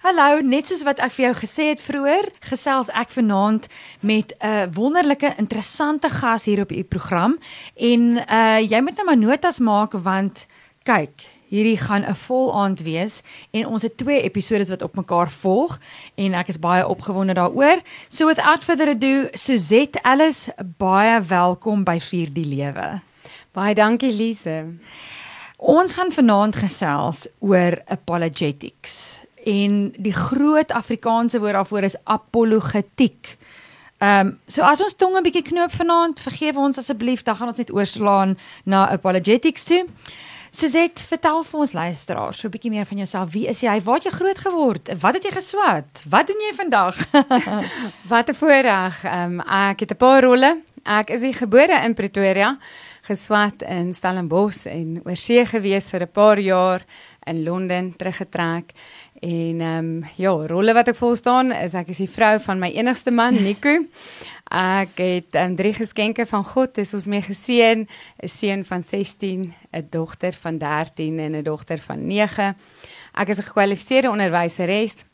Hallo, net soos wat ek vir jou gesê het vroeër, gesels ek vanaand met 'n uh, wonderlike, interessante gas hier op u program en uh jy moet nou maar notas maak want kyk, hierdie gaan 'n vol aand wees en ons het twee episode wat op mekaar volg en ek is baie opgewonde daaroor. So without further ado, Suzette Alice, baie welkom by Vier die Lewe. Baie dankie Lise. Ons gaan vanaand gesels oor apologetics en die groot Afrikaanse woord daarvoor is apologetiek. Ehm um, so as ons tong 'n bietjie knoop vanaand, vergewe ons asseblief, dan gaan ons net oorslaan na apologetics toe. Suzette, vertel vir ons luisteraars so 'n bietjie meer van jouself. Wie is jy? Waar het jy groot geword? Wat het jy geswat? Wat doen jy vandag? Wat 'n voorreg. Ehm um, ek het 'n paar rolle. Ek is gebore in Pretoria geswat in Stellenbosch en oorsee gewees vir 'n paar jaar in Londen teruggetrek. En ehm um, ja, rolle wat ek volstaan is ek is die vrou van my enigste man Nico. Ek het um, drie geskenke van God. Dis ons mee geseën, 'n seun van 16, 'n dogter van 13 en 'n dogter van 9. Ek is 'n gekwalifiseerde onderwyseres.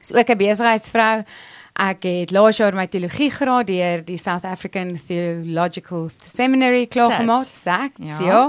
Is ook 'n besigheidsvrou. Ek het laas jaar my teologie graad deur die South African Theological Seminary klaargemaak, SACT, ja. ja.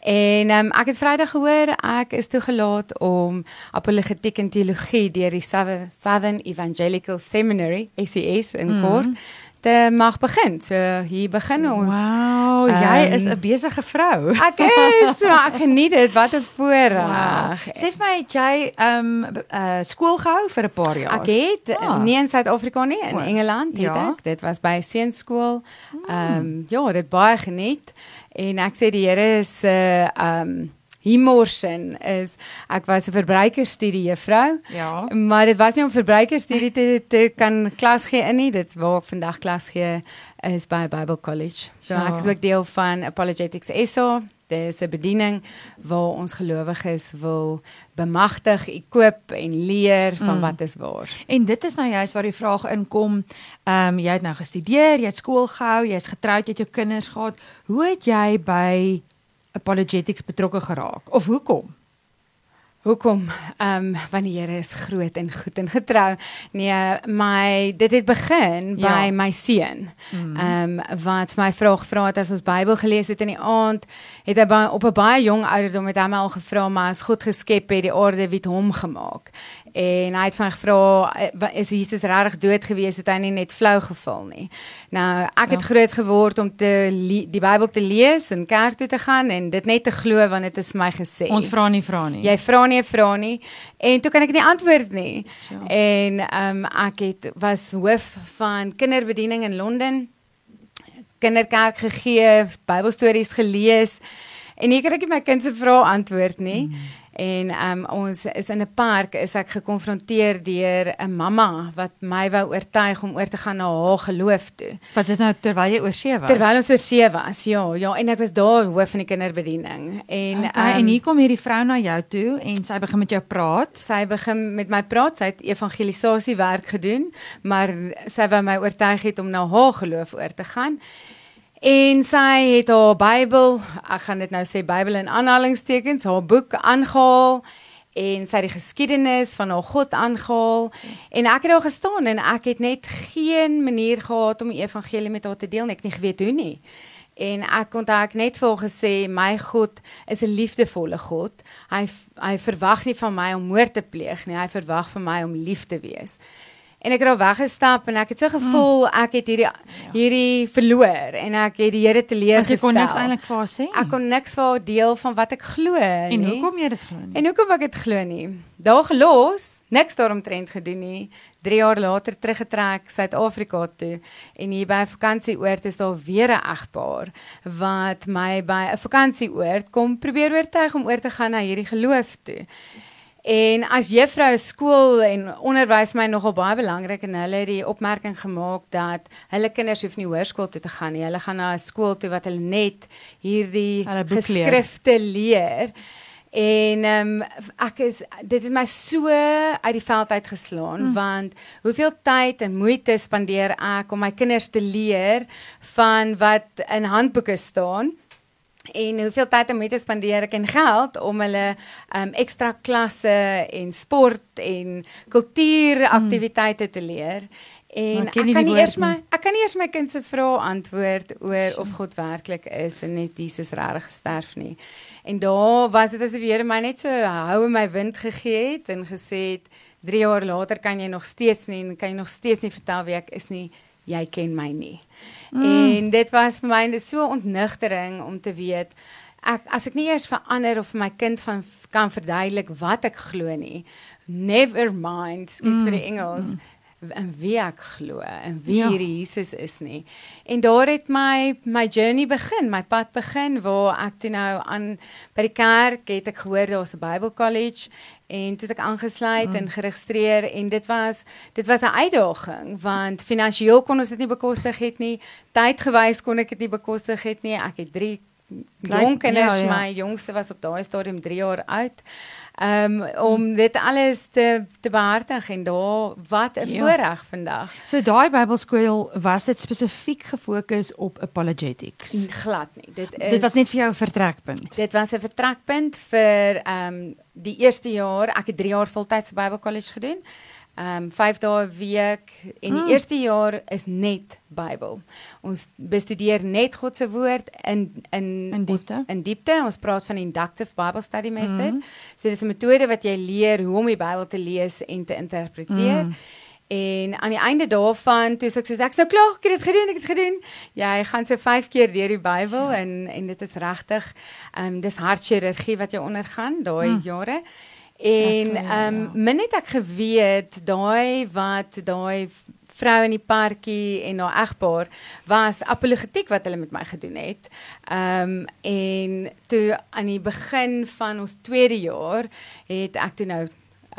En um, ek het Vrydag gehoor ek is toegelaat om apologetiek en teologie deur die Southern Evangelical Seminary, ACS in mm. kort te mag begin. So hier begin ons. Wow, jy um, is 'n besige vrou. Ek is, maar ek geniet dit. Wat 'n voorreg. Wow. Sê vir my, het jy ehm um, uh, skool gehou vir 'n paar jaar? Ek het ah. nie in Suid-Afrika nie, in Engeland het ja. ek. Dit was by seunskool. Hmm. Ehm um, ja, dit baie geniet. En ek sê die Here is 'n uh, ehm um, Himorsen is ek was 'n verbruikerstudie juffrou. Ja. Maar dit was nie om verbruikerstudie te te kan klas gee in nie. Dit waar ek vandag klas gee is by Bible College. So ja. ek is ook deel van Apologetics ESO. Dis 'n bediening waar ons gelowiges wil bemagtig, ekoop en leer van mm. wat is waar. En dit is nou juist waar die vraag inkom. Ehm um, jy het nou gestudeer, jy het skool gehou, jy's getroud, jy het jou kinders gehad. Hoe het jy by apologetics betrokke geraak of hoekom? Hoekom? Ehm um, want die Here is groot en goed en getrou. Nee, my dit het begin ja. by my seun. Mm. Ehm um, wat my vra gevra het as ons Bybel gelees het in die aand, het hy op 'n baie jong ouderdom het hy my al gevra maar as God geskep het die aarde wie het hom gemaak? En hy het van gevra eh, is Jesus regtig dood gewees het hy nie net flou geval nie. Nou ek het ja. groot geword om te die Bybel te lees en kerk toe te gaan en dit net te glo want dit is my gesê. Ons vra nie vra nie. Jy vra nie vra nie en toe kan ek nie antwoord nie. Ja. En ehm um, ek het was hoof van kinderbediening in Londen. Kinderkerk gegee, Bybelstories gelees. En ek het my kind se vrae antwoord nie. Mm. En um, ons is in 'n park is ek gekonfronteer deur 'n mamma wat my wou oortuig om oor te gaan na haar geloof toe. Was dit nou terwyl jy oor see was? Terwyl ons oor see was. Ja, ja, en ek was daar hoof van die kinderbediening. En okay, um, en hier kom hierdie vrou na jou toe en sy begin met jou praat. Sy begin met my praat. Sy het evangelisasie werk gedoen, maar sy wou my oortuig het om na haar geloof oor te gaan. En sy het haar Bybel, ek gaan dit nou sê Bybel in aanhalingstekens, haar boek aangehaal en sy het die geskiedenis van haar God aangehaal en ek het daar gestaan en ek het net geen manier gehad om die evangelie met haar te deel nie, ek nie geweet hoe nie. En ek kon dalk net vir gesê my God is 'n liefdevolle God. Hy hy verwag nie van my om moord te pleeg nie, hy verwag van my om lief te wees. En ek het al weggestap en ek het so gevoel mm. ek het hierdie ja. hierdie verloor en ek het die Here te leer gestel. Ek kon niks eintlik vir haar sê. Ek kon niks vir haar deel van wat ek glo nie. En hoekom jy dit glo nie? En hoekom ek dit glo nie? Daar gelos, niks daaromtrent gedoen nie. 3 jaar later teruggetrek Suid-Afrika toe en hier by 'n vakansieoord is daar weer 'n egpaar wat my by 'n vakansieoord kom probeer oortuig om oor te gaan na hierdie geloof toe. En as juffrou skool en onderwys my nogal baie belangrik en hulle het die opmerking gemaak dat hulle kinders hoef nie hoërskool toe te gaan nie. Hulle gaan na 'n skool toe wat hulle net hierdie geskrifte leer. En ehm um, ek is dit het my so uit die veld uit geslaan hmm. want hoeveel tyd en moeite spandeer ek om my kinders te leer van wat in handboeke staan en hoeveel tyd om mee te spandeer ek en geld om hulle um ekstra klasse en sport en kultuuraktiwiteite te leer. En ek kan nie eers my ek kan nie eers my kind se vrae antwoord oor of God werklik is en net Jesus regtig gesterf nie. En daar was dit asof die Here my net so hou in my wind gegee het en gesê het 3 jaar later kan jy nog steeds nie kan jy nog steeds nie vertel wie ek is nie. Jy ken my nie. Mm. En dit was vir my so ontnigtering om te weet ek as ek nie eers verander of my kind van kan verduidelik wat ek glo nie. Never mind, skus mm. vir die Engels. Mm en wie ek glo en wie ja. hierdie Jesus is nie. En daar het my my journey begin, my pad begin waar ek toe nou aan by die kerk het ek gehoor daar's 'n Bible College en toe het ek aangesluit mm. en geregistreer en dit was dit was 'n uitdaging want finansiëel kon ons dit nie bekostig het nie tydgewys kon ek dit nie bekostig het nie ek het 3 jong kinders ja, ja. my jongste was op daai stadium 3 jaar oud um, om dit alles te te behartig en daar wat 'n ja. voorreg vandag. So daai Bybelskool was dit spesifiek gefokus op apologetics. Glad nie. Dit is dit was net vir jou 'n vertrekpunt. Dit was 'n vertrekpunt vir um, die eerste jaar. Ek het 3 jaar voltydse Bybelkollege gedoen ehm um, 5 dae 'n week en die mm. eerste jaar is net Bybel. Ons bestudeer net God se woord in in in diepte. Ons, in diepte. Ons praat van inductive Bible study method. Mm. So dis 'n metode wat jy leer hoe om die Bybel te lees en te interpreteer. Mm. En aan die einde daarvan, toe ek sê ek's nou klaar, ek het dit gedoen, ek het gedoen. Ja, jy gaan so 5 keer deur die Bybel ja. en en dit is regtig ehm um, dis hartchirurgie wat jy ondergaan daai mm. jare. En ehm um, min het ek geweet daai wat daai vrou in die parkie en haar egpaar was apologetiek wat hulle met my gedoen het. Ehm um, en toe aan die begin van ons tweede jaar het ek toe nou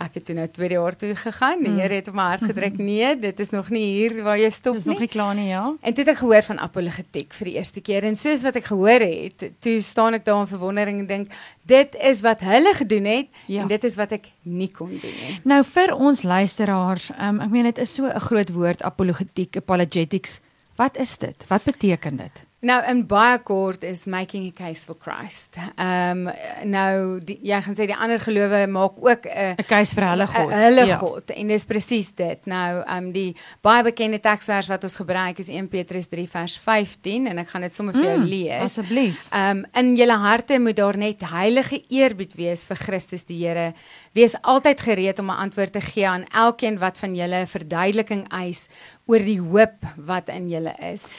ek het toe nou tweede jaar toe gegaan. Die hmm. Here het op my hart gedruk, nee, dit is nog nie hier waar jy stop nie. Dis nog nie klaar nie, ja. En toe het ek gehoor van apologetiek vir die eerste keer en soos wat ek gehoor het, toe staan ek daar in verwondering en dink, dit is wat hulle gedoen het ja. en dit is wat ek nie kon doen nie. Nou vir ons luisteraars, um, ek meen dit is so 'n groot woord apologetiek, apologetics. Wat is dit? Wat beteken dit? Nou in baie kort is making a case for Christ. Ehm um, nou die, jy gaan sê die ander gelowe maak ook 'n 'n case vir hulle God. A, hulle ja. God en dis presies dit. Nou ehm um, die baie bekende teksvers wat ons gebruik is 1 Petrus 3 vers 15 en ek gaan dit sommer vir jou mm, lees. Asseblief. Ehm um, in julle harte moet daar net heilige eerbied wees vir Christus die Here. Wees altyd gereed om 'n antwoord te gee aan elkeen wat van julle verduideliking eis oor die hoop wat in julle is.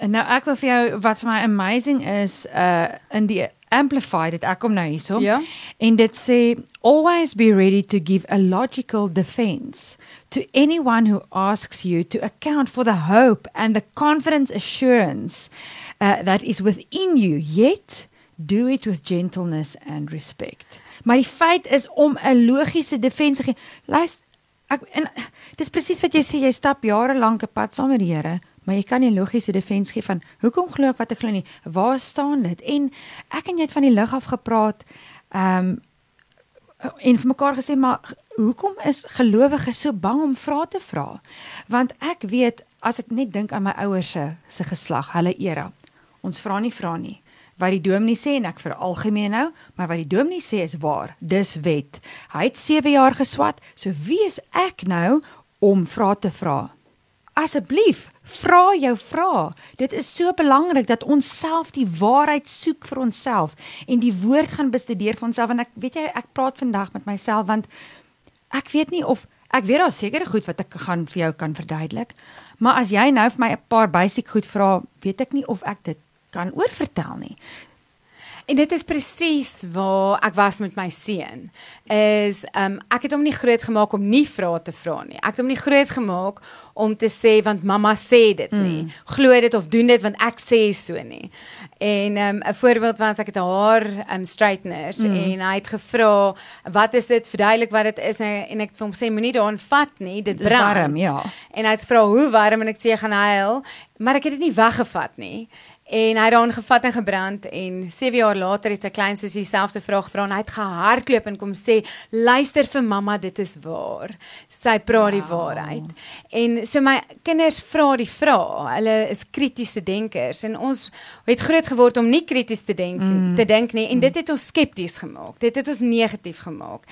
Nou ek wil vir jou wat vir my amazing is uh in die amplified dit ek kom nou hierso. Ja. En dit sê always be ready to give a logical defense to anyone who asks you to account for the hope and the confidence assurance uh, that is within you yet do it with gentleness and respect. Maar die feit is om 'n logiese defense gee. Luister ek en dis presies wat jy sê jy stap jare lank 'n pad saam met die Here maar jy kan nie logiese defens gee van hoekom glo ek wat ek glo nie. Waar staan dit? En ek en jy het van die lig af gepraat. Ehm um, en vir mekaar gesê maar hoekom is gelowiges so bang om vrae te vra? Want ek weet as ek net dink aan my ouers se se geslag, hulle era. Ons vra nie vra nie. Wat die dominee sê en ek vir algemeen nou, maar wat die dominee sê is waar. Dis wet. Hy het 7 jaar geswat, so wie is ek nou om vrae te vra? Asseblief, vra jou vrae. Dit is so belangrik dat ons self die waarheid soek vir onsself en die woord gaan bestudeer vir onsself en ek weet jy ek praat vandag met myself want ek weet nie of ek weet daar seker goed wat ek gaan vir jou kan verduidelik. Maar as jy nou vir my 'n paar basiese goed vra, weet ek nie of ek dit kan oorvertel nie. En dit is presies waar ek was met my seun. Is um ek het hom nie groot gemaak om nie vrae te vra nie. Ek het hom nie groot gemaak om te sê want mamma sê dit nie. Mm. Glo dit of doen dit want ek sê so nie. En um 'n voorbeeld was ek het haar um straighteners mm. en hy het gevra wat is dit verduidelik wat dit is nou, en ek het vir hom sê moenie daarin vat nie, dit brand. Warm, ja. En hy het vra hoe warm en ek sê gaan huil, maar ek het dit nie weggevat nie. En hy het daarin gevat en gebrand en 7 jaar later het sy klein sussie dieselfde vraag gevra en hy het gehardloop en kom sê luister vir mamma dit is waar. Sy praat die Wow. waarheid. En so my kinders vra die vrae. Hulle is kritiese denkers en ons het groot geword om nie krities te dink Mm. te dink nie en dit het ons skepties gemaak. Dit het ons negatief gemaak.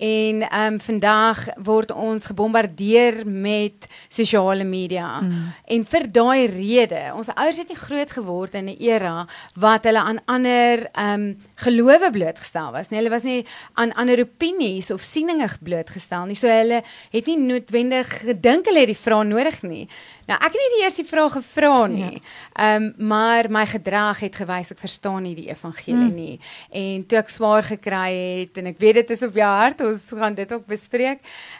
En ehm um, vandag word ons gebombardeer met sosiale media. Mm. En vir daai rede, ons ouers het nie groot geword in 'n era wat hulle aan ander ehm um, gelowe blootgestel was nie. Hulle was nie aan ander opinies of sieninge blootgestel nie. So hulle het nie noodwendig gedink hulle het die vraag nodig nie. Nou ek het nie die eerste vraag gevra nie. Ehm um, maar my gedrag het gewys ek verstaan nie die evangelie Mm. nie. En toe ek swaar gekry het en ek weet dit is op jou hart, ons gaan dit ook bespreek,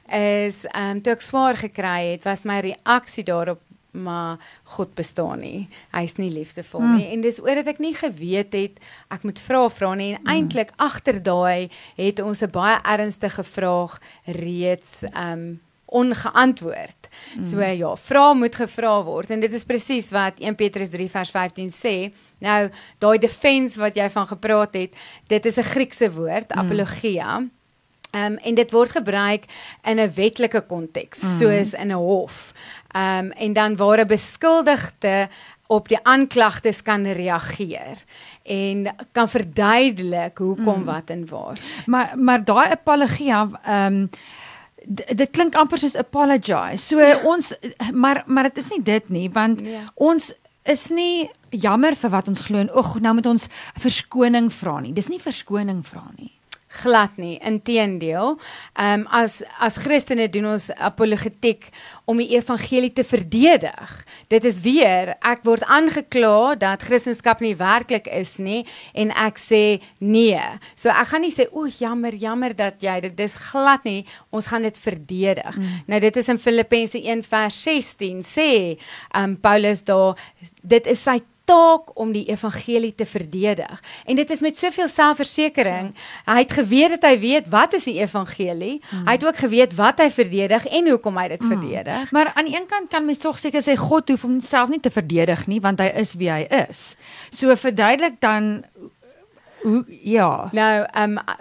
is ehm um, toe ek swaar gekry het, was my reaksie daarop maar God bestaan nie. Hy's nie liefdevol Mm. nie. En dis oor dat ek nie geweet het ek moet vra vra nie en eintlik agter daai het ons 'n baie ernstige vraag reeds um, ongeantwoord. So ja, vra moet gevra word en dit is presies wat 1 Petrus 3 vers 15 sê. Nou, daai defense wat jy van gepraat het, dit is 'n Griekse woord, apologia. Ehm um, en dit word gebruik in 'n wetlike konteks, mm. soos in 'n hof. Ehm um, en dan waar 'n beskuldigde op die aanklagtes kan reageer en kan verduidelik hoekom mm. wat en waar. Maar maar daai apologia ehm d- dit klink amper soos apologize. So ons maar maar dit is nie dit nie want Ja. ons is nie jammer vir wat ons glo en oeg nou moet ons verskoning vra nie. Dis nie verskoning vra nie. Glad nie. Inteendeel ehm um, as as Christene doen ons apologetiek om die evangelie te verdedig. Dit is weer ek word aangekla dat Christendom nie werklik is nie en ek sê nee. So ek gaan nie sê o jammer jammer dat jy dit dis glad nie. Ons gaan dit verdedig. Mm. nou dit is in Filippense 1 vers 16 sê ehm um, Paulus daar dit is sy taak om die evangelie te verdedig. En dit is met soveel selfversekering. Hy het geweet dat hy weet wat is die evangelie. Mm. Hy het ook geweet wat hy verdedig en hoekom hy dit mm. verdedig. Maar aan die een kant kan mens tog seker sê God hoef homself nie te verdedig nie want hy is wie hy is. So verduidelik dan hoe ja. Nou, ehm um,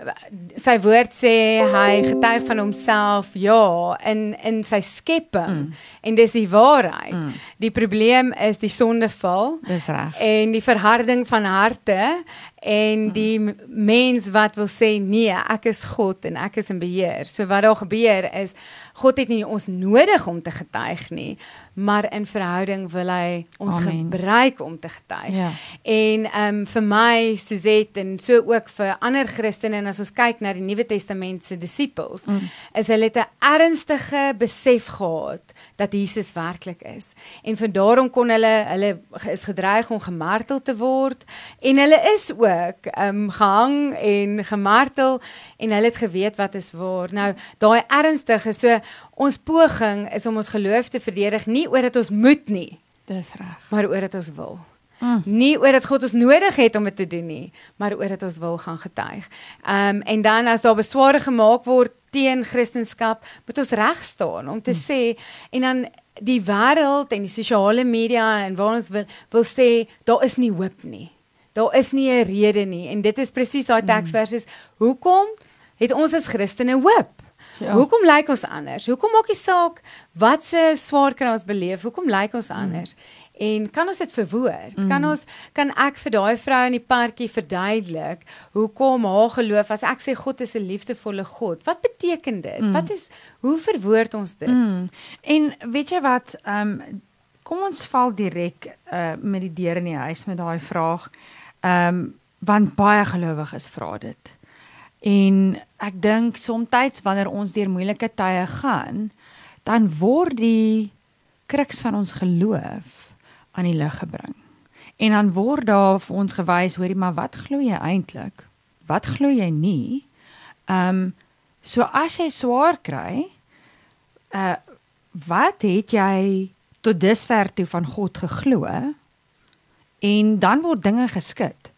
sy woord sê hy getuig van homself ja in in sy skepping mm. en dis die waarheid. Mm. Die probleem is die sondeval Dis reg. en die verharding van harte en die m- mens wat wil sê nee, ek is God en ek is in beheer. So wat daar gebeur is God het nie ons nodig om te getuig nie, maar in verhouding wil hy ons Amen. gebruik om te getuig. Ja. En ehm um, vir my Suzette en so ook vir ander Christene en as ons kyk na die Nuwe Testament se disippels, mm. is hulle het 'n ernstige besef gehad dat Jesus werklik is. En van daarom kon hulle hulle is gedreig om gemartel te word en hulle is ook ehm um, gehang en gemartel en hulle het geweet wat is waar. Nou daai ernstige so ons poging is om ons geloof te verdedig nie oor dat ons moet nie, Dis reg. maar oor dat ons wil. Mm. Nie oor dat God ons nodig het om dit te doen nie, maar oor dat ons wil gaan getuig. Ehm um, en dan as daar besware gemaak word teen Christendom, moet ons reg staan om te sê en dan die wêreld en die sosiale media en waar ons wil wil sê daar is nie hoop nie. Daar is nie 'n rede nie en dit is presies daai teksvers is hoekom het ons as Christene hoop? Ja. Hoekom lyk ons anders? Hoekom maak die saak wat se swaar kry ons beleef? Hoekom lyk ons anders? Mm. En kan ons dit verwoord? Mm. Kan ons kan ek vir daai vrou in die parkie verduidelik hoekom haar geloof as ek sê God is 'n liefdevolle God. Wat beteken dit? Mm. Wat is hoe verwoord ons dit? Mm. En weet jy wat, ehm um, kom ons val direk uh met die deur in die huis met daai vraag. Ehm um, want baie gelowiges vra dit. En ek dink soms wanneer ons deur moeilike tye gaan, dan word die kruks van ons geloof aan die lig gebring. En dan word daar vir ons gewys, hoorie, maar wat glo jy eintlik? Wat glo jy nie? Ehm um, so as jy swaar kry, uh wat het jy tot dusver toe van God geglo? En dan word dinge geskit.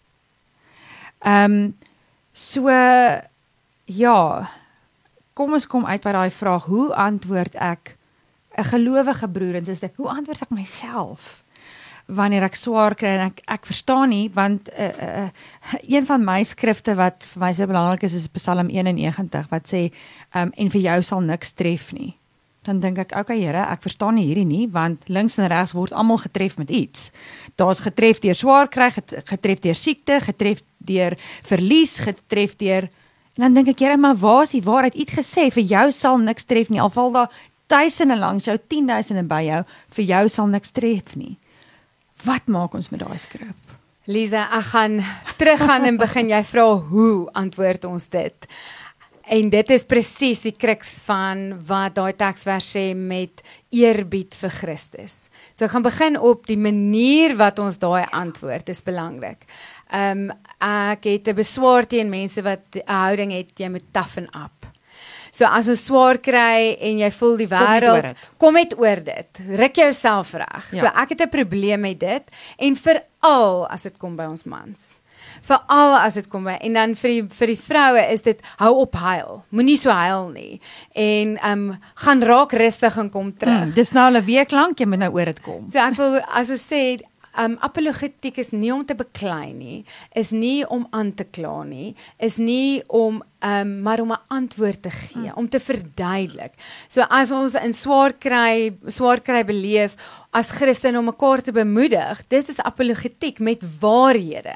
Ehm um, so ja, kom ons kom uit by daai vraag, hoe antwoord ek 'n gelowige broer en suster? Hoe antwoord ek myself? Wanneer ek swaar kry en ek ek verstaan nie want uh, uh, een van my skrifte wat vir my so belangrik is is Psalm 91 wat sê um, en vir jou sal niks tref nie. Dan dink ek, okay Here, ek verstaan nie hierdie nie want links en regs word almal getref met iets. Daar's getref deur swaar kry, getref deur siekte, getref deur verlies, getref deur En dan dink ek, Here, maar waar is die waarheid? U het gesê vir jou sal niks tref nie. Al val daar duisende langs jou, 10000 by jou, vir jou sal niks tref nie. Wat maak ons met daai skrif? Lisa, ek gaan teruggaan en begin jy vra hoe antwoord ons dit? En dit is presies die kruks van wat daai teksvers sê met eerbied vir Christus. So ek gaan begin op die manier wat ons daai antwoord is belangrik. Ehm um, ek het 'n beswaar teen mense wat 'n houding het jy moet toughen up. So as ons swaar kry en jy voel die wêreld kom net oor dit. Ruk jouself reg. Ja. So ek het 'n probleem met dit en veral as dit kom by ons mans. Veral as dit kom by en dan vir die vir die vroue is dit hou op huil. Moenie so huil nie. En ehm um, gaan raak rustig en kom terug. Hmm, dis nou al 'n week lank jy moet nou oor dit kom. So ek wil as ons sê um apologetiek is nie om te beklei nie, is nie om aan te kla nie, is nie om um maar om 'n antwoord te gee, mm. om te verduidelik. So as ons in swaar kry, swaar kry beleef as Christen om mekaar te bemoedig, dit is apologetiek met waarhede.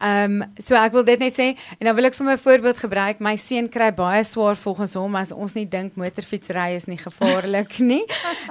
Ehm um, so ek wil dit net sê en dan wil ek sommer 'n voorbeeld gebruik. My seun kry baie swaar volgens hom as ons nie dink motorfietsry is nie gevaarlik nie.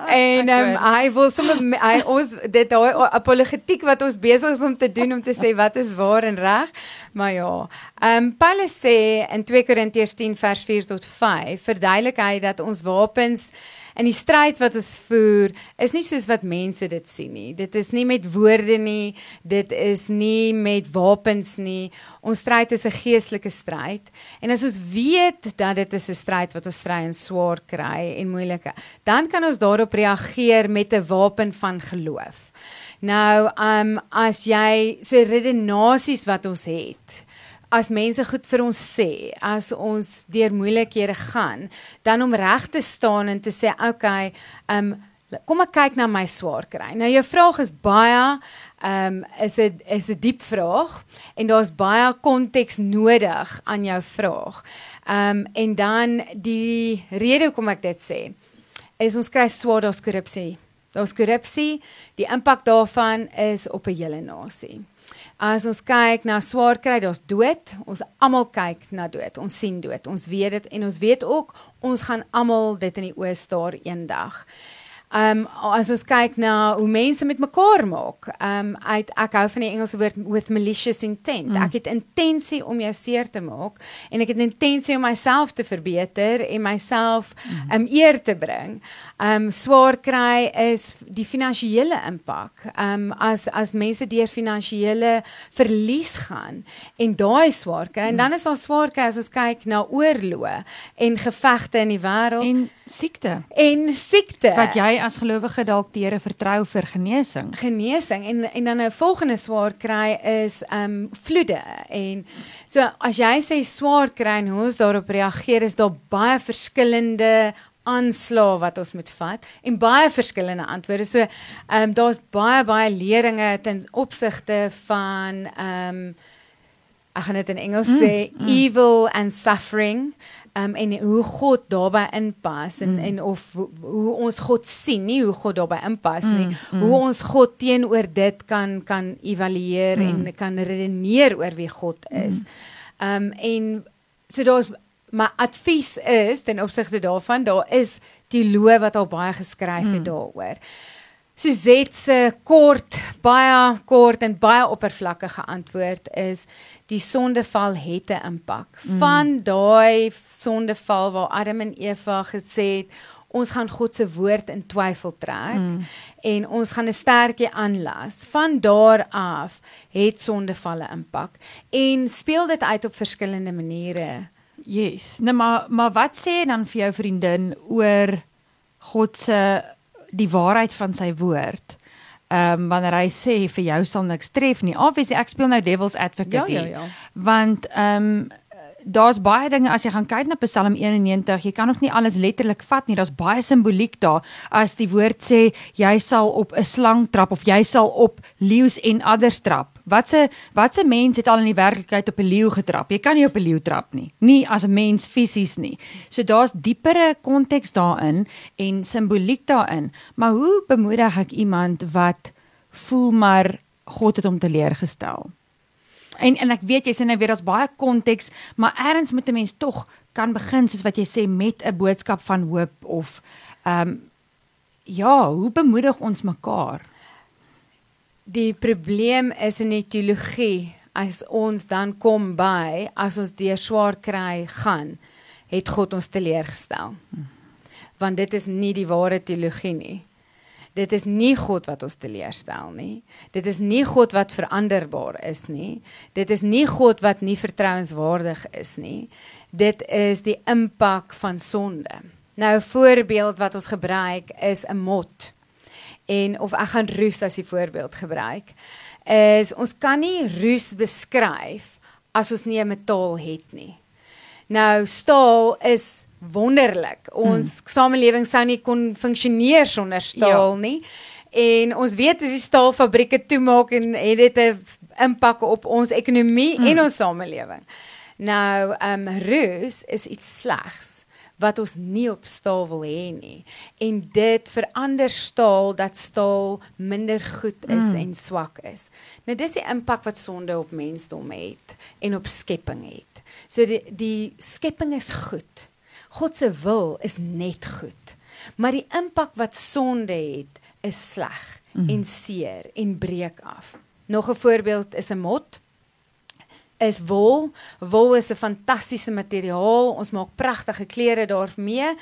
en ehm um, hy wil sommer hy ons dit daai apologetiek wat ons besig is om te doen om te sê wat is waar en reg. Maar ja, ehm um, Paulus sê in 2 Korintiërs 10 vers 4 tot 5 verduidelik hy dat ons wapens in die stryd wat ons voer is nie soos wat mense dit sien nie. Dit is nie met woorde nie, dit is nie met wapens nie. Ons stryd is 'n geestelike stryd. En as ons weet dat dit is 'n stryd wat ons stry en swaar kry en moeilike, dan kan ons daarop reageer met 'n wapen van geloof. Nou, um as jy so redenasies wat ons het, as mense goed vir ons sê, as ons deur moeilikhede gaan, dan om reg te staan en te sê, "Oké, okay, ehm um, kom ek kyk na my swaar kry." Nou jou vraag is baie ehm um, is dit is 'n diep vraag en daar's baie konteks nodig aan jou vraag. Ehm um, en dan die rede hoekom ek dit sê, is ons kry swaar daar's korrupsie. Daar's korrupsie. Die impak daarvan is op 'n hele nasie. As ons kyk na swaar kry, daar's dood. Ons almal kyk na dood. Ons sien dood. Ons weet dit en ons weet ook ons gaan almal dit in die oë staar eendag. Ehm um, as ons kyk na hoe mense met mekaar maak. Ehm um, uit ek hou van die Engelse woord with malicious intent. Mm. Ek het intensie om jou seer te maak en ek het intensie om myself te verbeter en myself mm. um eer te bring. Ehm um, swaar kry is die finansiële impak. Ehm um, as as mense deur finansiële verlies gaan en daai swaar kry en mm. dan is daar swaar kry as ons kyk na oorloë en gevegte in die wêreld en siekte. En siekte. Wat jy as gelowige dalk teere vertrou vir genesing. Genesing en en dan 'n volgende swaar kry is ehm um, vloede en so as jy sê swaar kry en hoe ons daarop reageer is daar baie verskillende aanslae wat ons moet vat en baie verskillende antwoorde. So ehm um, daar's baie baie leringe ten opsigte van ehm um, ek gaan dit in Engels mm, sê mm. evil and suffering um, en hoe God daarbey inpas en mm. en of hoe, ons God sien nie hoe God daarbey inpas nie mm, mm. hoe ons God teenoor dit kan kan evalueer mm. en kan redeneer oor wie God is. Ehm mm. um, en so daar's my advies is ten opsigte daarvan daar is die loof wat al baie geskryf het mm. daaroor. Suzette se kort, baie kort en baie oppervlakkige antwoord is die sondeval het 'n impak. Mm. Van daai sondeval waar Adam en Eva gesê het ons gaan God se woord in twyfel trek mm. en ons gaan 'n sterkie aanlas. Van daar af het sondeval 'n impak en speel dit uit op verskillende maniere. Yes. Nou maar maar wat sê dan vir jou vriendin oor God se die waarheid van sy woord. Ehm um, wanneer hy sê vir jou sal niks tref nie. Obviously ek speel nou devil's advocate. Ja ja ja. Want ehm um, daar's baie dinge as jy gaan kyk na Psalm 91, jy kan nog nie alles letterlik vat nie. Daar's baie simboliek daar. As die woord sê jy sal op 'n slang trap of jy sal op leeu's en adders trap. Watse watse mens het al in die werklikheid op 'n leeu getrap? Jy kan nie op 'n leeu trap nie. Nie as 'n mens fisies nie. So daar's diepere konteks daarin en simboliek daarin. Maar hoe bemoedig ek iemand wat voel maar God het hom teleurgestel? En en ek weet jy sê nou weer daar's baie konteks, maar eers moet 'n mens tog kan begin soos wat jy sê met 'n boodskap van hoop of ehm um, ja, hoe bemoedig ons mekaar? Die probleem is in die teologie as ons dan kom by as ons deur swaar kry gaan, het God ons teleurgestel. Want dit is nie die ware teologie nie. Dit is nie God wat ons teleurstel nie. Dit is nie God wat veranderbaar is nie. Dit is nie God wat nie vertrouenswaardig is nie. Dit is die impak van sonde. Nou 'n voorbeeld wat ons gebruik is 'n mot en of ek gaan roes as die voorbeeld gebruik is ons kan nie roes beskryf as ons nie 'n metaal het nie. Nou staal is wonderlik. Ons hmm. samelewing sou nie kon funksioneer sonder staal ja. nie. En ons weet as die staalfabrieke toemaak en het dit 'n impak op ons ekonomie hmm. en ons samelewing. Nou, ehm um, roes is iets slegs wat ons nie op staal wil hê nie. En dit verander staal dat staal minder goed is mm. en swak is. Nou dis die impak wat sonde op mensdom het en op skepping het. So die die skepping is goed. God se wil is net goed. Maar die impak wat sonde het is sleg mm. en seer en breek af. Nog 'n voorbeeld is 'n mot is wol. Wol is 'n fantastiese materiaal. Ons maak pragtige klere daarmee.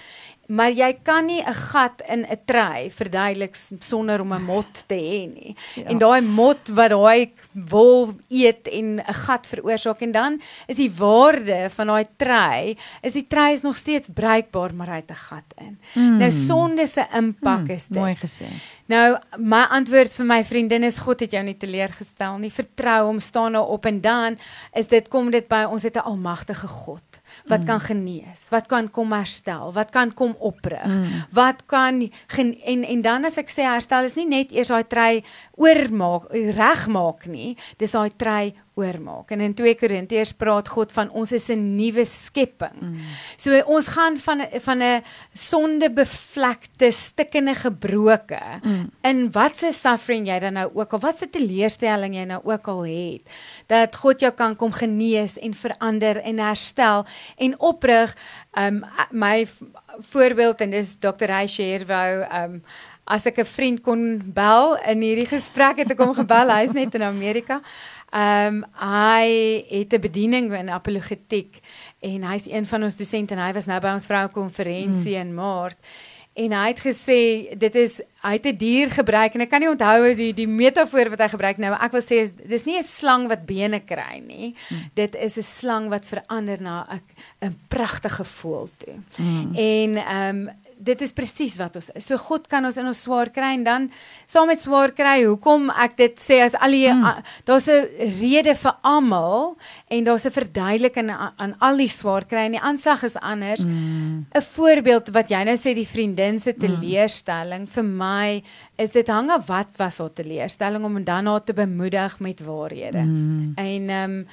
Maar jy kan nie 'n gat in 'n trei verduidelik sonder om 'n mot te hê nie. Ja. En daai mot wat daai wol eet en 'n gat veroorsaak en dan is die waarde van daai trei, is die trei is nog steeds bruikbaar maar hy het 'n gat in. Mm. Nou sonde se impak mm, is dit. Mooi gesê. Nou my antwoord vir my vriendin is God het jou nie teleurgestel nie. Vertrou hom, staan nou op en dan is dit kom dit by ons het 'n almagtige God wat mm. kan genees, wat kan kom herstel, wat kan kom oprig, mm. wat kan gen, en en dan as ek sê herstel is nie net eers daai trei oormaak, regmaak nie, dis daai trei oormaak. En in 2 Korintiërs praat God van ons is 'n nuwe skepping. Mm. So ons gaan van van 'n sondebevlekte, stikkende gebroke mm. in watse suffering jy dan nou ook al watse teleurstelling jy nou ook al het, dat God jou kan kom genees en verander en herstel en oprig. Um my voorbeeld en dis Dr. Reisher wou um as ek 'n vriend kon bel in hierdie gesprek het ek hom gebel, hy's net in Amerika. Ehm um, hy het 'n bediening in apologetiek en hy's een van ons dosente en hy was nou by ons vroue konferensie mm. in Maart. En hy het gesê dit is hy het 'n dier gebruik en ek kan nie onthou die die metafoor wat hy gebruik nou ek wil sê dis nie 'n slang wat bene kry nie. Mm. Dit is 'n slang wat verander na 'n 'n pragtige voël toe. Mm. En ehm um, dit is presies wat ons is. So God kan ons in ons swaar kry en dan saam met swaar kry, hoekom ek dit sê as al die mm. daar's 'n rede vir almal en daar's 'n verduideliking aan, aan al die swaar kry en die aansag is anders. 'n mm. Voorbeeld wat jy nou sê die vriendin se mm. teleurstelling mm. vir my is dit hang af wat was haar teleurstelling om dan haar te bemoedig met waarhede. Mm. En ehm um,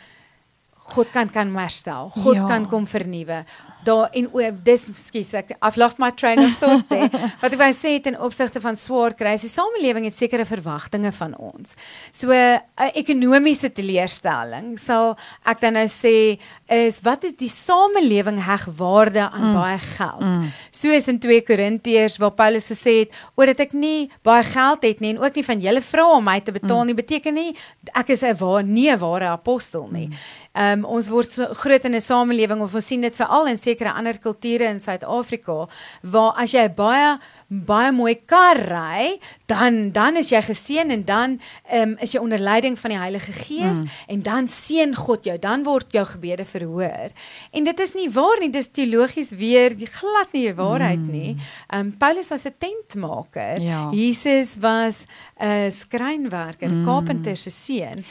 God kan kan herstel. God ja. kan kom vernuwe daar en o, dis skus ek I've lost my train of thought there. Wat ek wou sê ten opsigte van swaar kry, die samelewing het sekere verwagtinge van ons. So 'n ekonomiese teleurstelling sal ek dan nou sê is wat is die samelewing heg waarde aan mm. baie geld. Mm. Soos in 2 Korintiërs waar Paulus gesê het, omdat ek nie baie geld het nie en ook nie van julle vra om my te betaal mm. nie, beteken nie ek is 'n waar nie 'n ware apostel nie. Mm. Um, ons word so groot in 'n samelewing of ons sien dit veral in sekere ander kulture in Suid-Afrika waar as jy baie baie mooi kar ry, dan dan is jy geseën en dan um, is jy onder leiding van die Heilige Gees mm. en dan seën God jou, dan word jou gebede verhoor. En dit is nie waar nie, dis teologies weer die glad nie die waarheid mm. nie. Um Paulus was 'n tentmaker. Ja. Jesus was 'n skrynwerker, mm. carpenter se seun.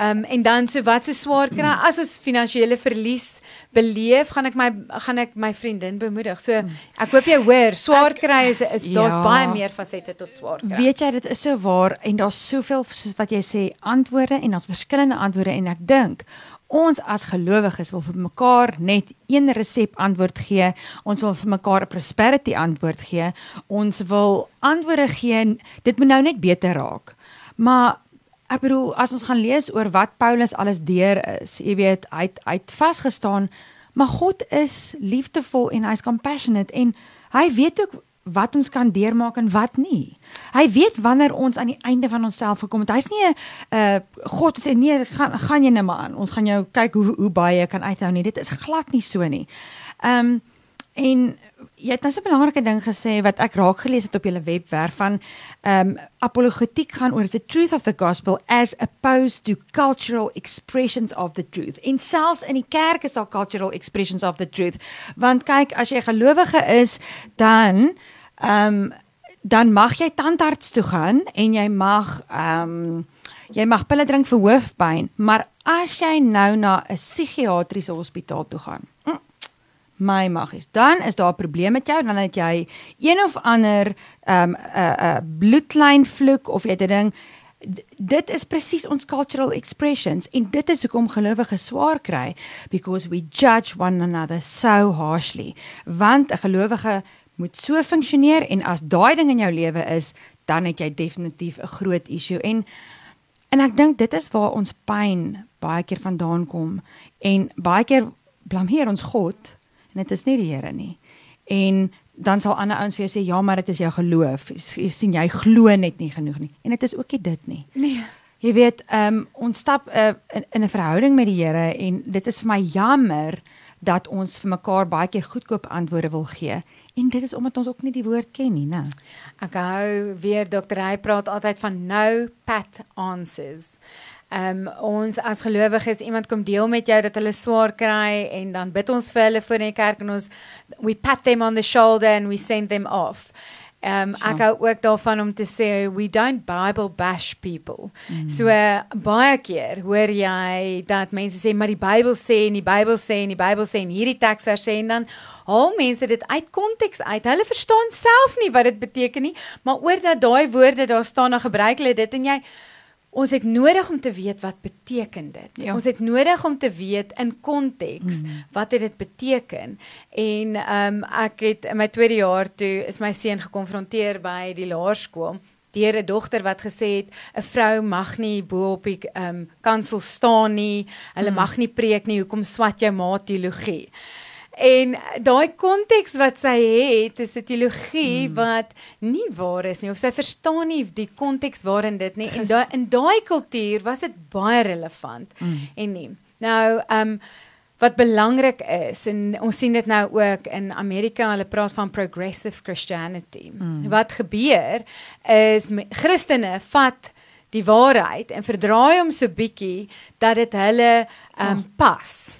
Ehm um, en dan so wat so swaar kry as ons finansiële verlies beleef, gaan ek my gaan ek my vriendin bemoedig. So ek hoop jy hoor, swaar kry is is daar's Ja. baie meer fasette tot swaar kry. Weet jy dit is so waar en daar's soveel soos wat jy sê antwoorde en daar's verskillende antwoorde en ek dink ons as gelowiges wil vir mekaar net een resep antwoord gee. Ons wil vir mekaar 'n prosperity antwoord gee. Ons wil antwoorde gee. Dit moet nou net beter raak. Maar ek bedoel as ons gaan lees oor wat Paulus alles deur is, jy weet, hy het hy het vasgestaan, maar God is liefdevol en hy's compassionate en hy weet ook wat ons kan deurmaak en wat nie. Hy weet wanneer ons aan die einde van onsself gekom het. Hy's nie 'n uh, God sê nee, gaan gaan jy net maar aan. Ons gaan jou kyk hoe hoe baie jy kan uithou nie. Dit is glad nie so nie. Ehm um, en jy het nou so 'n belangrike ding gesê wat ek raak gelees het op julle webwerf van ehm um, apologetiek gaan oor the truth of the gospel as opposed to cultural expressions of the truth. En selfs in die kerk is daar cultural expressions of the truth. Want kyk, as jy gelowige is, dan ehm um, dan mag jy tandarts toe gaan en jy mag ehm um, jy mag pille drink vir hoofpyn, maar as jy nou na 'n psigiatriese hospitaal toe gaan, my maggies, dan is daar 'n probleem met jou, dan het jy een of ander ehm um, 'n 'n bloedlyn vloek of jy het 'n ding. D- dit is presies ons cultural expressions en dit is hoekom gelowiges swaar kry because we judge one another so harshly. Want 'n gelowige moet so funksioneer en as daai ding in jou lewe is dan het jy definitief 'n groot issue. En en ek dink dit is waar ons pyn baie keer vandaan kom. En baie keer blameer ons God en dit is nie die Here nie en dan sal ander ouens vir jou sê ja maar dit is jou geloof jy sien jy glo net nie genoeg nie en dit is ook nie dit nie Nee. Jy weet, ehm um, ons stap uh, in, in 'n verhouding met die Here en dit is vir my jammer dat ons vir mekaar baie keer goedkoop antwoorde wil gee. En dit is omdat ons ook nie die woord ken nie, né? Ek hou weer Dr. Hy praat altyd van no pat answers. Ehm um, ons as gelowiges iemand kom deel met jou dat hulle swaar kry en dan bid ons vir hulle voor in die kerk en ons we pat them on the shoulder and we send them off. Ehm um, ek hou ook daarvan om te sê we don't bible bash people. Mm. So uh, baie keer hoor jy dat mense sê maar die Bybel sê en die Bybel sê en die Bybel sê en hierdie teks daar sê en dan haal mense dit uit konteks uit. Hulle verstaan self nie wat dit beteken nie, maar oor dat daai woorde daar staan dan gebruik hulle dit en jy Ons het nodig om te weet wat beteken dit. Ja. Ons het nodig om te weet in konteks mm. wat het dit beteken. En ehm um, ek het in my tweede jaar toe is my seun gekonfronteer by die laerskool deur 'n dogter wat gesê het 'n vrou mag nie bo op die ehm um, kansel staan nie. Hulle mm. mag nie preek nie. Hoekom swat jou ma teologie? En daai konteks wat sy het, is 'n teologie mm. wat nie waar is nie of sy verstaan nie die konteks waarin dit nie en daai in daai kultuur was dit baie relevant mm. en nie. Nou, ehm um, wat belangrik is en ons sien dit nou ook in Amerika, hulle praat van progressive Christianity. Mm. Wat gebeur is Christene vat die waarheid en verdraai hom so bietjie dat dit hulle um, pas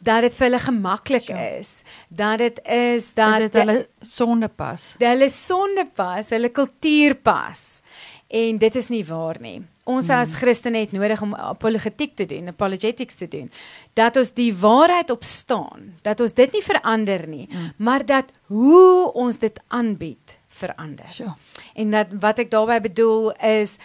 dat dit vir hulle gemaklik is dat dit is dat dit hulle sonde pas. dat hulle sonde pas, hulle kultuur pas. En dit is nie waar nie. Ons mm. as Christene het nodig om apologetiek te doen, apologetics te doen. Dat ons die waarheid op staan, dat ons dit nie verander nie, mm. maar dat hoe ons dit aanbied verander. Sure. En dat wat ek daarmee bedoel is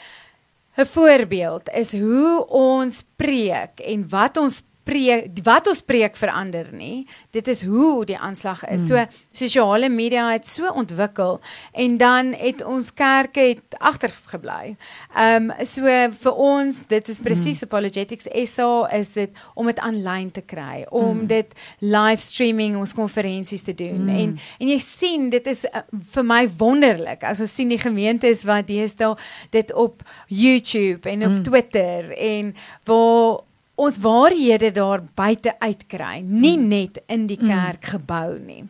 'n voorbeeld is hoe ons preek en wat ons preek wat ons preek verander nie. Dit is hoe die aanslag is. Mm. So sosiale media het so ontwikkel en dan het ons kerke het agtergebly. Ehm um, so vir ons, dit is presies mm. apologetics SA is dit om dit aanlyn te kry, om mm. dit live streaming ons konferensies te doen. Mm. En en jy sien dit is uh, vir my wonderlik as ons sien die gemeentes wat deesdae dit op YouTube en op mm. Twitter en waar ons waarhede daar buite uitkry, nie mm. net in die kerkgebou nie.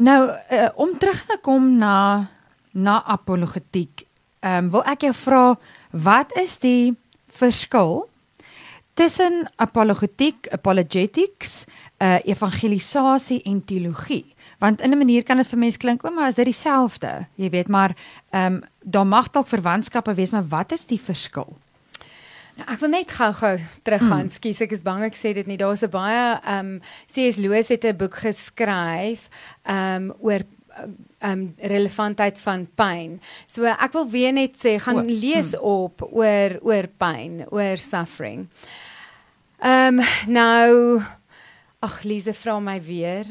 Nou, uh, om terug te kom na na apologetiek, ehm um, wil ek jou vra wat is die verskil tussen apologetiek, apologetics, uh evangelisasie en teologie? Want in 'n manier kan dit vir mense klink, o, maar is dit dieselfde? Jy weet, maar ehm um, daar mag dalk verwantskappe wees, maar wat is die verskil? Nou, ek wil net gou-gou teruggaan. Mm. Skus, ek is bang ek sê dit nie. Daar's 'n baie ehm um, C.S. Lewis het 'n boek geskryf ehm um, oor um, relevantheid van pyn. So ek wil weer net sê gaan O, lees op oor oor pyn, oor suffering. Um, nou Ag Lise vra my weer.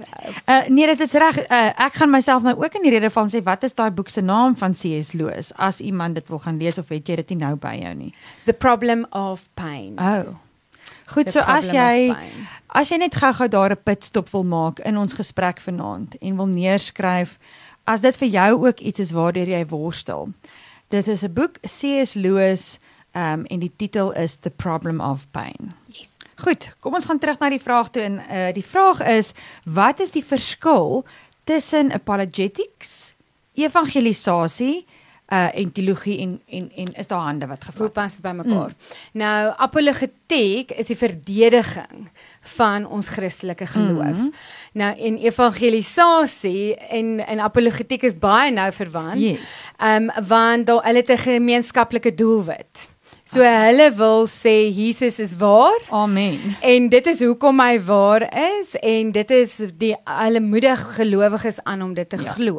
Uh nee, dit is reg. Uh, ek gaan myself nou ook in die rede van sê wat is daai boek se naam van C.S. Lewis as iemand dit wil gaan lees of het jy dit nie nou by jou nie. The problem of pain. Oh. Goed, The so as jy as jy net gou-gou daar 'n pitstop wil maak in ons gesprek vanaand en wil neerskryf as dit vir jou ook iets is waardeur jy worstel. Dit is 'n boek C.S. Lewis um en die titel is The Problem of Pain. Yes. Goed, kom ons gaan terug na die vraag toe en uh die vraag is wat is die verskil tussen apologetics, evangelisasie uh en teologie en en en is daar hande wat Hoe gevat? pas dit by mekaar? Mm. Nou, apologetiek is die verdediging van ons Christelike geloof. Mm. Nou en evangelisasie en en apologetiek is baie nou verwant. Yes. Ehm um, want daar hulle het 'n gemeenskaplike doelwit. So hulle wil sê Jesus is waar Amen. en dit is hoekom hy waar is en dit is die hulle moedig gelowiges aan om dit te Ja. glo.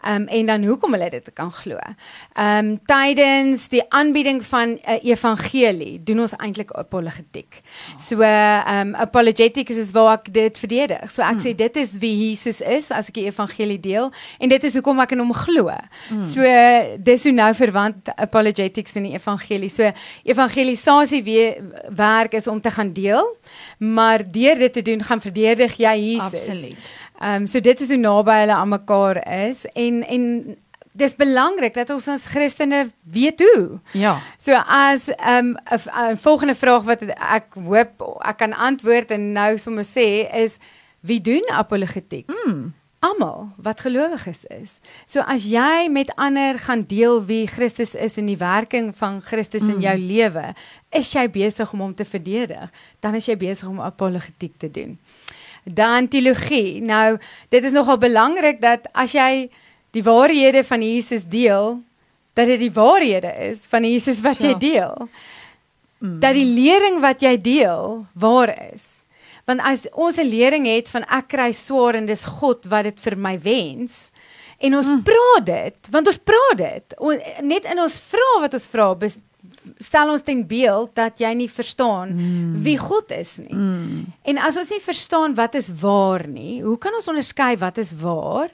Ehm um, en dan hoekom hulle dit kan glo. Ehm um, tydens die aanbieding van 'n uh, evangelie doen ons eintlik apologetiek. So ehm um, apologetics is waar ek dit verdedig. So ek hmm. sê dit is wie Jesus is as ek die evangelie deel en dit is hoekom ek in hom glo. Hmm. So dis hoe nou verwant apologetics in die evangelie. So evangelisasie we werk is om te gaan deel, maar deur dit te doen gaan verdedig jy Jesus. Absoluut. Ehm um, so dit is hoe naby hulle aan mekaar is en en dis belangrik dat ons as Christene weet hoe. Ja. So as ehm, 'n 'n volgende vraag wat ek hoop ek kan antwoord en nou sommer sê is wie doen apologetiek? Mm. Almal wat gelowiges is. So as jy met ander gaan deel wie Christus is en die werking van Christus mm. in jou lewe, is jy besig om hom te verdedig, dan is jy besig om apologetiek te doen. Dan teologie. Nou, dit is nogal belangrik dat as jy die waarhede van Jesus deel, dat dit die waarhede is van Jesus wat jy deel. Mm. Dat die lering wat jy deel waar is. Want as ons 'n lering het van ek kry swaar en dis God wat dit vir my wens en ons mm. praat dit, want ons praat dit. O, net in ons vra wat ons vra, stel ons ten beeld dat jy nie verstaan mm. wie God is nie. Mm. En as ons nie verstaan wat is waar nie, hoe kan ons onderskei wat is waar?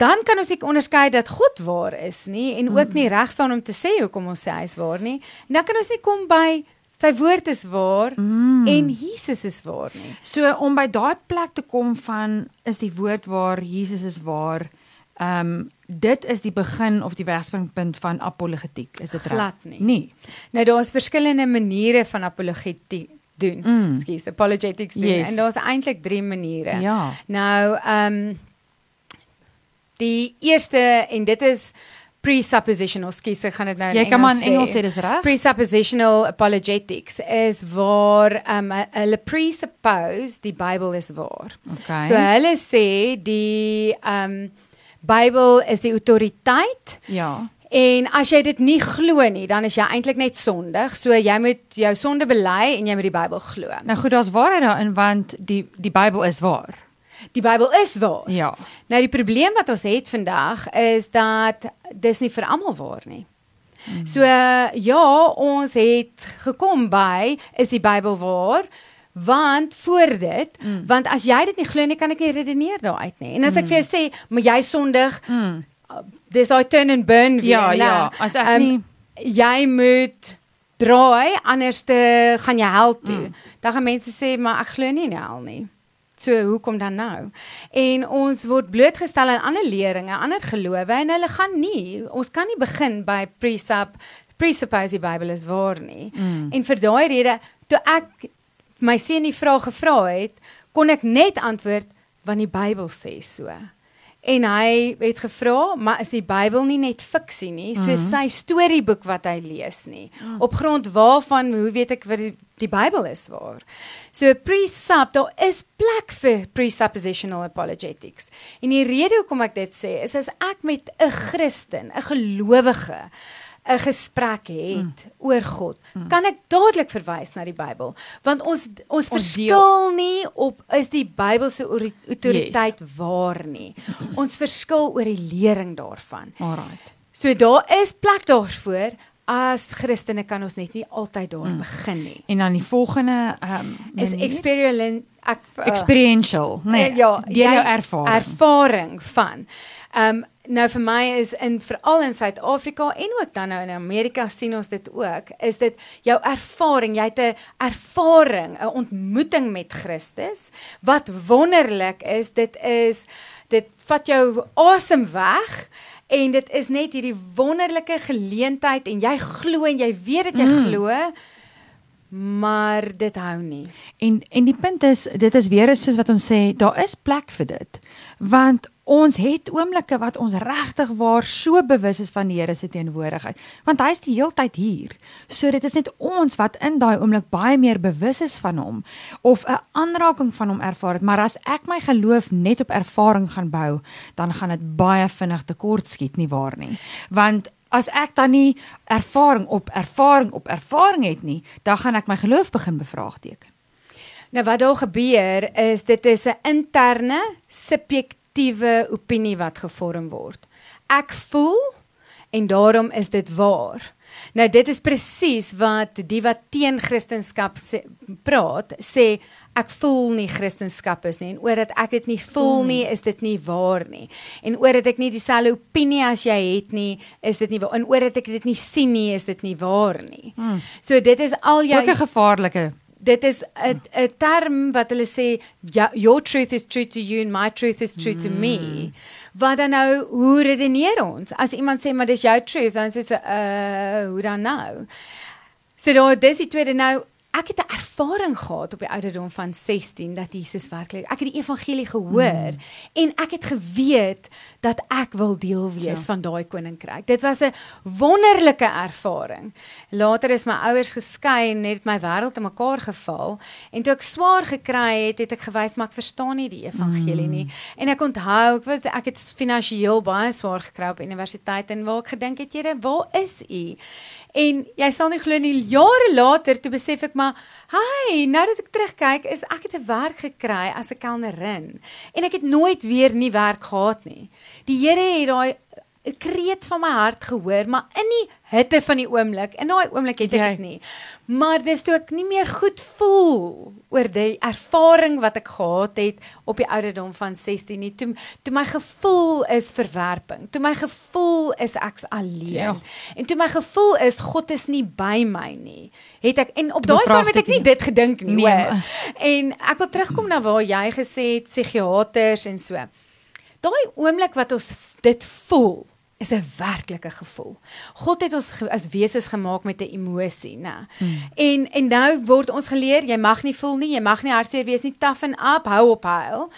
Dan kan ons nie onderskei dat God waar is nie en ook nie reg staan om te sê hoekom ons sê hy is waar nie. En dan kan ons nie kom by sy woord is waar Mm. en Jesus is waar nie. So om by daai plek te kom van is die woord waar Jesus is waar. Ehm um, dit is die begin of die wegspringpunt van apologetiek, is dit reg? Glad nie. Nee. Nou daar's verskillende maniere van apologetiek doen. Mm. Ekskuus, apologetics doen. Yes. En daar's eintlik 3 maniere. Ja. Nou, ehm die eerste en dit is presuppositional, skus, ek gaan dit nou in Jy kan maar in sê. Engels sê dis reg? Presuppositional apologetics is waar um, hulle presuppose die Bybel is waar. Okay. So hulle sê die um Bybel is die autoriteit ja. en as jy dit nie glo nie, dan is jy eintlik net sondig. So jy moet jou sonde bely en jy moet die Bybel glo. Nou goed, daar's waarheid daarin want die die Bybel is waar. Die Bybel is waar. Ja. Nou die probleem wat ons het vandag is dat dis nie vir almal waar nie. Mhm. So ja, ons het gekom by is die Bybel waar? Want voor dit, Mm. want as jy dit nie glo nie, kan ek nie redeneer daaruit nie. En as ek vir jou sê, maar jy sondig, Mm. dis daai turn and burn weer, Ja, né? ja, as ek Ehm, nie jy moet draai anders te gaan jy hel toe. Mm. Mm. Dan gaan mense sê maar ek glo nie in die hel nie. So hoekom dan nou? En ons word blootgestel aan ander leringe, ander gelowe en hulle gaan nie, ons kan nie begin by presup presuppose die Bybel is waar nie. Mm. En vir daai rede toe ek my seun die vraag gevra het, kon ek net antwoord want die Bybel sê so. En hy het gevra, maar is die Bybel nie net fiksie nie, soos Mhm. sy storieboek wat hy lees nie. Op grond waarvan hoe weet ek wat die, die Bybel is waar? So presup, daar is plek vir presuppositional apologetics. En die rede hoekom ek dit sê is as ek met 'n Christen, 'n gelowige 'n gesprek het mm. oor God, mm. kan ek dadelik verwys na die Bybel, want ons ons verskil nie op is die Bybel se autoriteit yes. waar nie. Ons verskil oor die lering daarvan. Alraight. So daar is plek daarvoor. As Christene kan ons net nie altyd daar mm. begin nie. En dan die volgende ehm um, is experiential ek uh, experiential, nee. Uh, ja, jou ervaring. Ervaring van. Ehm um, nou vir my is in veral in Suid-Afrika en ook dan nou in Amerika sien ons dit ook, is dit jou ervaring, jy het 'n ervaring, 'n ontmoeting met Christus wat wonderlik is. Dit is dit vat jou asem weg en dit is net hierdie wonderlike geleentheid en jy glo en jy weet dat jy mm. glo maar dit hou nie. En en die punt is dit is weer soos wat ons sê, daar is plek vir dit. Want ons het oomblikke wat ons regtig waar so bewus is van die Here se teenwoordigheid, want hy is die heeltyd hier. So dit is net ons wat in daai oomblik baie meer bewus is van hom of 'n aanraking van hom ervaar het, maar as ek my geloof net op ervaring gaan bou, dan gaan dit baie vinnig tekort skiet nie waar nie. Want as ek dan nie ervaring op ervaring op ervaring het nie, dan gaan ek my geloof begin bevraagteken. Nou wat daar gebeur is dit is 'n interne subjektiewe opinie wat gevorm word. Ek voel en daarom is dit waar. Nou dit is presies wat die wat teen Christendom praat sê ek voel nie Christendom is nie en oor dat ek dit nie voel nie is dit nie waar nie en oor dat ek nie dieselfde opinie as jy het nie is dit nie waar en oor dat ek dit nie sien nie is dit nie waar nie hmm. so dit is al jou ook 'n gevaarlike dit is 'n 'n term wat hulle sê ja, your truth is true to you and my truth is true hmm. to me wat dan nou hoe redeneer ons as iemand sê maar dis jou truth dan sê so uh hoe dan nou so dan dis die tweede nou ek het 'n ervaring gehad op die ouderdom van 16 dat Jesus werklik ek het die evangelie gehoor mm. en ek het geweet dat ek wil deel wees ja. van daai koninkryk. Dit was 'n wonderlike ervaring. Later is my ouers geskei en het my wêreld te mekaar geval en toe ek swaar gekry het, het ek gewys maar ek verstaan nie die evangelie mm. nie. En ek onthou ek was ek het finansiëel baie swaar gekry op universiteit en waar ek gedink het, Here, waar is U? En jy sal nie glo nie jare later toe besef ek maar, "Hi, nou dat ek terugkyk, is ek het 'n werk gekry as 'n kelnerin en ek het nooit weer nie werk gehad nie. Die Here het daai 'n kreet van my hart gehoor, maar in die hitte van die oomblik, in daai oomblik het ek dit nie. Maar dis toe ek nie meer goed voel oor die ervaring wat ek gehad het op die ouderdom van 16 nie. Toe toe my gevoel is verwerping. Toe my gevoel is ek's alleen. Ja. En toe my gevoel is God is nie by my nie. Het ek en op daai stadium het ek nie dit gedink nie. Nee, en ek wil terugkom na waar jy gesê het psigiaters en so. Daai oomblik wat ons dit voel is 'n werklike gevoel. God het ons as wesens gemaak met 'n emosie, né? Hmm. En en nou word ons geleer jy mag nie voel nie, jy mag nie hartseer wees nie, toughen up, hou op huil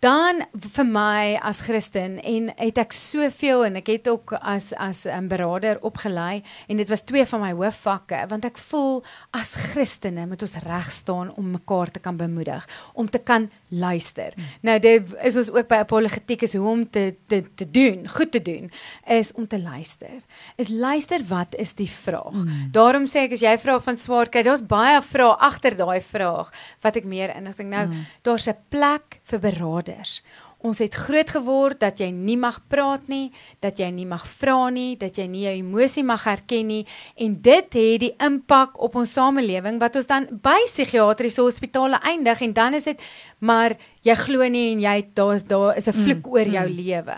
dan vir my as Christen en het ek soveel en ek het ook as as 'n beraader opgelei en dit was twee van my hoofvakke want ek voel as Christene moet ons reg staan om mekaar te kan bemoedig om te kan luister. Hmm. Nou dit is ons ook by apologetiek is hoe om te te te doen, goed te doen is om te luister. Is luister wat is die vraag? Hmm. Daarom sê ek as jy vra van swaar kry, daar's baie vrae agter daai vraag wat ek meer inligting nou hmm. daar's 'n plek vir beraders. Ons het groot geword dat jy nie mag praat nie, dat jy nie mag vra nie, dat jy nie jou emosie mag erken nie en dit het die impak op ons samelewing wat ons dan by psigiatriese hospitale eindig en dan is dit maar jy glo nie en jy daar daar is 'n vloek mm, oor jou mm. lewe.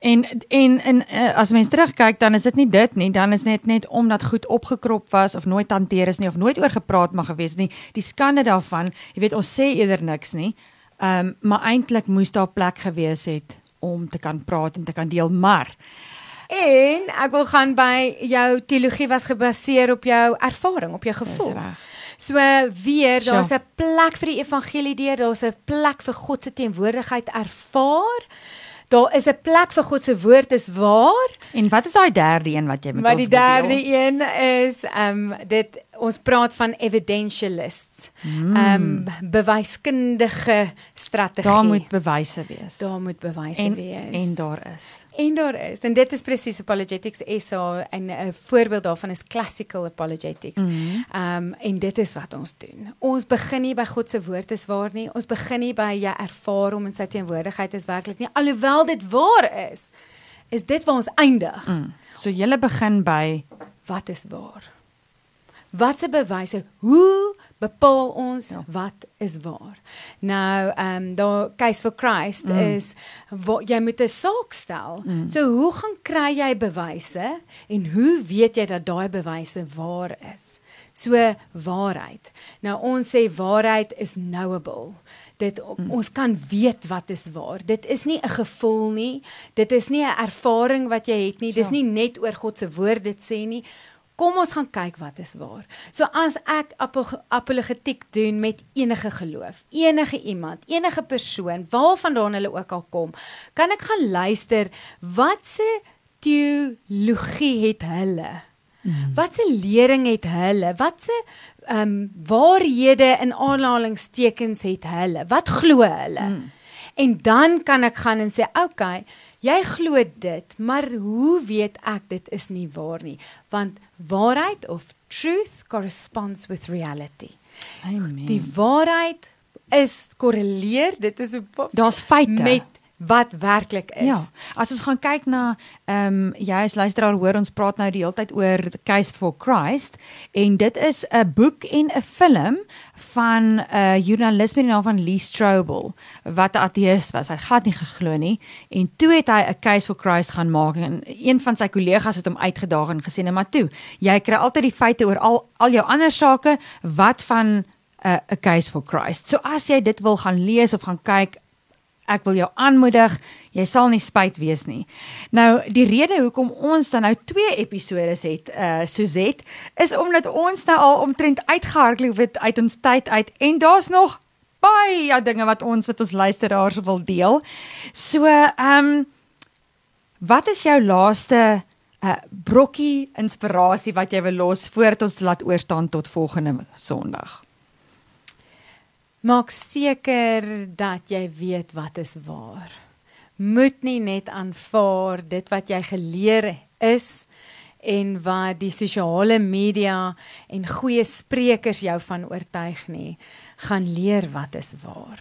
En en en uh, as mens terugkyk dan is dit nie dit nie, dan is net net omdat goed opgekrop was of nooit hanteer is nie of nooit oor gepraat mag gewees nie. Die skande daarvan, jy weet ons sê eerder niks nie. Ehm um, maar eintlik moes daar plek gewees het om te kan praat en te kan deel, maar en ek wil gaan by jou teologie was gebaseer op jou ervaring, op jou gevoel. So weer, daar's 'n plek vir die evangelie deur, daar's 'n plek vir God se teenwoordigheid ervaar. Daar is 'n plek vir God se woord is waar. En wat is daai derde een wat jy met ons wil deel? Maar die derde een is ehm um, dit ons praat van evidentialists. Ehm um, bewyskundige strategie. Daar moet bewyse wees. daar moet bewyse en, wees. en daar is. En daar is. En dit is presies apologetics SA en 'n voorbeeld daarvan is classical apologetics. Ehm um, en dit is wat ons doen. Ons begin nie by God se woord is waar nie. Ons begin nie by jy ervaar om in sy teenwoordigheid is werklik nie. Alhoewel dit waar is, is dit waar ons eindig. Mm. So jy begin by Wat is waar? Wat se bewyse? Hoe bepaal ons Ja. wat is waar? Nou, ehm um, daar case for Christ Mm. is wat jy moet 'n saak stel. Mm. So hoe gaan kry jy bewyse en hoe weet jy dat daai bewyse waar is? So waarheid. Nou ons sê waarheid is knowable. Dit Mm. ons kan weet wat is waar. Dit is nie 'n gevoel nie. Dit is nie 'n ervaring wat jy het nie. Dis Ja. nie net oor God se woord dit sê nie. Kom ons gaan kyk wat is waar. So as ek apo- apologetiek doen met enige geloof, enige iemand, enige persoon, waarvandaan hulle ook al kom, kan ek gaan luister wat se teologie het hulle? Wat se lering het hulle? Wat se ehm um, waarhede in aanhalingstekens het hulle? Wat glo hulle? Mm. En dan kan ek gaan en sê, "Oké, okay, jy glo dit, maar hoe weet ek dit is nie waar nie?" Want waarheid of truth corresponds with reality. Amen. Die waarheid is korreleer, dit is Daar's feite met wat werklik is. Ja, as ons gaan kyk na ehm um, jy as luisteraar hoor ons praat nou die hele tyd oor The Case for Christ en dit is 'n boek en 'n film van 'n uh, joernalis met die naam van Lee Strobel wat 'n ateïs was. Hy het nie geglo nie en toe het hy 'n Case for Christ gaan maak en een van sy kollegas het hom uitgedaag en gesê net maar toe, jy kry altyd die feite oor al al jou ander sake wat van 'n uh, 'n Case for Christ. So as jy dit wil gaan lees of gaan kyk, ek wil jou aanmoedig, jy sal nie spyt wees nie. Nou die rede hoekom ons dan nou twee episodes het, uh Suzette, is omdat ons nou al omtrent uitgehardloop het uit ons tyd uit en daar's nog baie dinge wat ons met ons luisteraars wil deel. So, ehm um, wat is jou laaste uh brokkie inspirasie wat jy wil los voordat ons laat oorstaan tot volgende Sondag? Maak seker dat jy weet wat is waar. Moet nie net aanvaar dit wat jy geleer is en wat die sosiale media en goeie sprekers jou van oortuig nie. Gaan leer wat is waar.